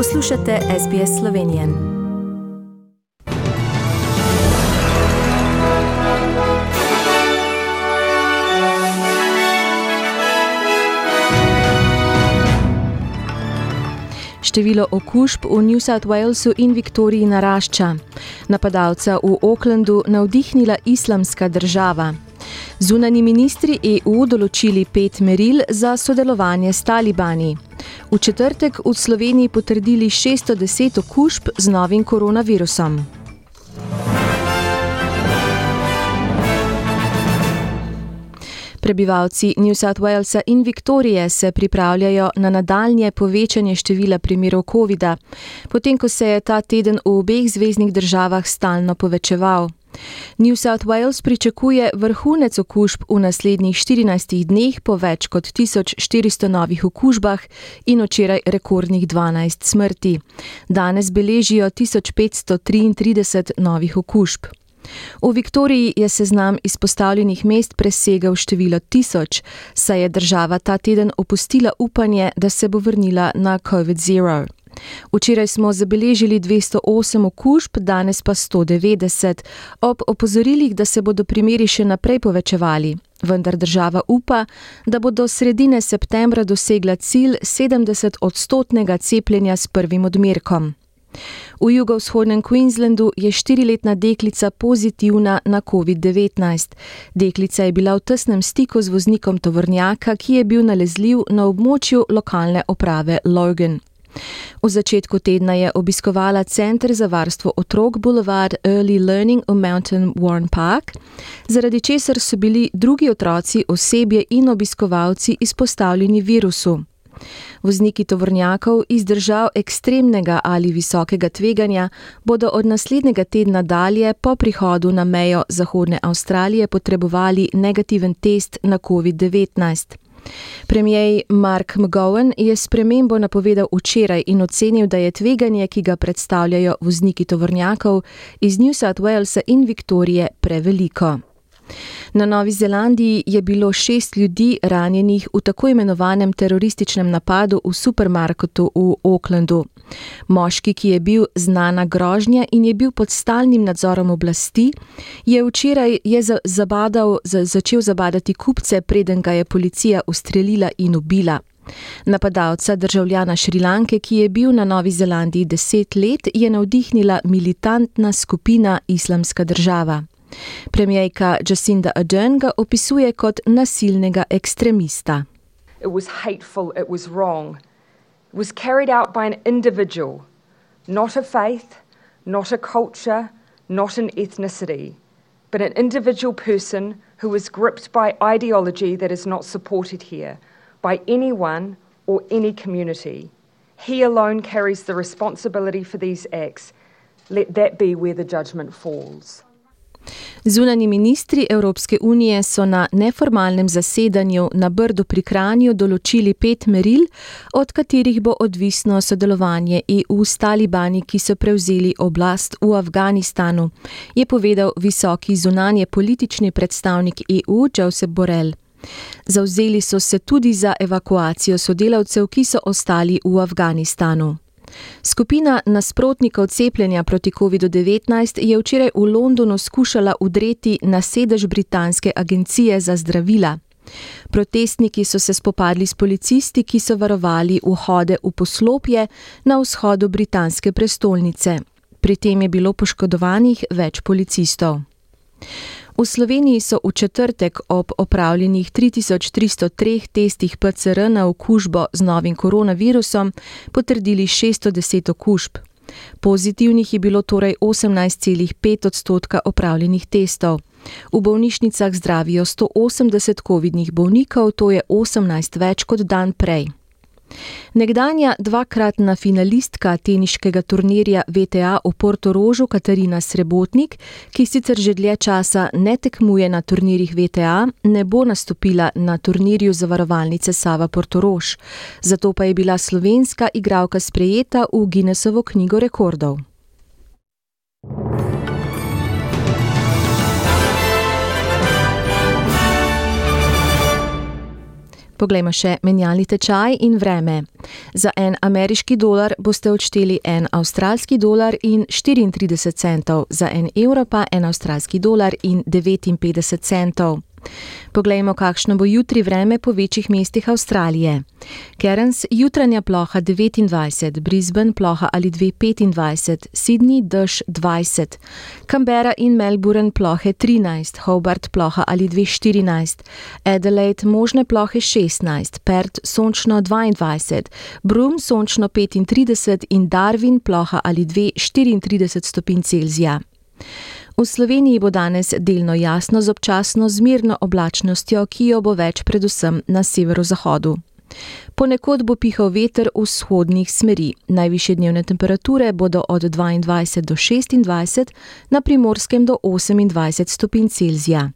Poslušate SBS Slovenije. Število okužb v New South Walesu in Viktoriji narašča. Napadalca v Aucklandu navdihnila islamska država. Zunani ministri EU določili pet meril za sodelovanje s talibani. V četrtek v Sloveniji potrdili 610 okužb z novim koronavirusom. Prebivalci New South Walesa in Viktorije se pripravljajo na nadaljnje povečanje števila primerov COVID-a, potem ko se je ta teden v obeh zvezdnih državah stalno povečeval. New South Wales pričakuje vrhunec okužb v naslednjih 14 dneh po več kot 1400 novih okužbah in včeraj rekordnih 12 smrti. Danes beležijo 1533 novih okužb. V Viktoriji je seznam izpostavljenih mest presegal število tisoč, saj je država ta teden opustila upanje, da se bo vrnila na COVID-0. Včeraj smo zabeležili 208 okužb, danes pa 190, ob opozorilih, da se bodo primeri še naprej povečevali. Vendar država upa, da bo do sredine septembra dosegla cilj 70 odstotnega cepljenja s prvim odmerkom. V jugovzhodnem Queenslandu je štiriletna deklica pozitivna na COVID-19. Deklica je bila v tesnem stiku z voznikom tovornjaka, ki je bil nalezljiv na območju lokalne oprave Logan. V začetku tedna je obiskovala Center za varstvo otrok Boulevard Early Learning v Mountain Warren Park, zaradi česar so bili drugi otroci, osebje in obiskovalci izpostavljeni virusu. Vozniki tovornjakov iz držav ekstremnega ali visokega tveganja bodo od naslednjega tedna dalje po prihodu na mejo Zahodne Avstralije potrebovali negativen test na COVID-19. Premijer Mark McGowan je spremembo napovedal včeraj in ocenil, da je tveganje, ki ga predstavljajo vozniki tovornjakov iz New South Walesa in Viktorije, preveliko. Na Novi Zelandiji je bilo šest ljudi ranjenih v tako imenovanem terorističnem napadu v supermarketu v Aucklandu. Moški, ki je bil znana grožnja in je bil pod stalnim nadzorom oblasti, je včeraj je zabadal, začel zabadati kupce, preden ga je policija ustrelila in ubila. Napadalca, državljana Šrilanke, ki je bil na Novi Zelandiji deset let, je navdihnila militantna skupina Islamska država. Premijejka Jacinda Ardern ga opisuje kot nasilnega ekstremista. It was hateful, it was wrong. It was carried out by an individual, not a faith, not a culture, not an ethnicity, but an individual person who was gripped by ideology that is not supported here by anyone or any community. He alone carries the responsibility for these acts. Let that be where the judgment falls. Zunani ministri Evropske unije so na neformalnem zasedanju na Brdu pri Kranju določili pet meril, od katerih bo odvisno sodelovanje EU s talibani, ki so prevzeli oblast v Afganistanu, je povedal visoki zunanje politični predstavnik EU Josep Borrell. Zauzeli so se tudi za evakuacijo sodelavcev, ki so ostali v Afganistanu. Skupina nasprotnikov cepljenja proti COVID-19 je včeraj v Londonu skušala udreti na sedež Britanske agencije za zdravila. Protestniki so se spopadli s policisti, ki so varovali vhode v poslopje na vzhodu britanske prestolnice. Pri tem je bilo poškodovanih več policistov. V Sloveniji so v četrtek ob opravljenih 3303 testih PCR na okužbo z novim koronavirusom potrdili 610 okužb. Pozitivnih je bilo torej 18,5 odstotka opravljenih testov. V bolnišnicah zdravijo 180 COVID-nih bolnikov, to je 18 več kot dan prej. Nekdanja dvakratna finalistka teniškega turnirja VTA v Portorožu Katarina Srebotnik, ki sicer že dlje časa ne tekmuje na turnirjih VTA, ne bo nastopila na turnirju zavarovalnice Sava Portorož. Zato pa je bila slovenska igralka sprejeta v Guinnessovo knjigo rekordov. Poglejmo še menjalni tečaj in vreme. Za en ameriški dolar boste odšteli en avstralski dolar in 34 centov, za en evro pa en avstralski dolar in 59 centov. Poglejmo, kakšno bo jutri vreme po večjih mestih Avstralije. Cairns jutranja ploha 29, Brisbane ploha ali 225, Sydney dež 20, Canberra in Melbourne plohe 13, Hobart ploha ali 214, Adelaide možne plohe 16, Perth sončno 22, Broome sončno 35 in Darwin ploha ali 234 stopinj Celzija. V Sloveniji bo danes delno jasno z občasno zmirno oblačnostjo, ki jo bo več predvsem na severozahodu. Ponekod bo pihal veter vzhodnih smeri. Najviše dnevne temperature bodo od 22 do 26, na primorskem do 28 stopinj Celzija.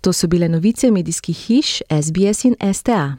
To so bile novice medijskih hiš SBS in STA.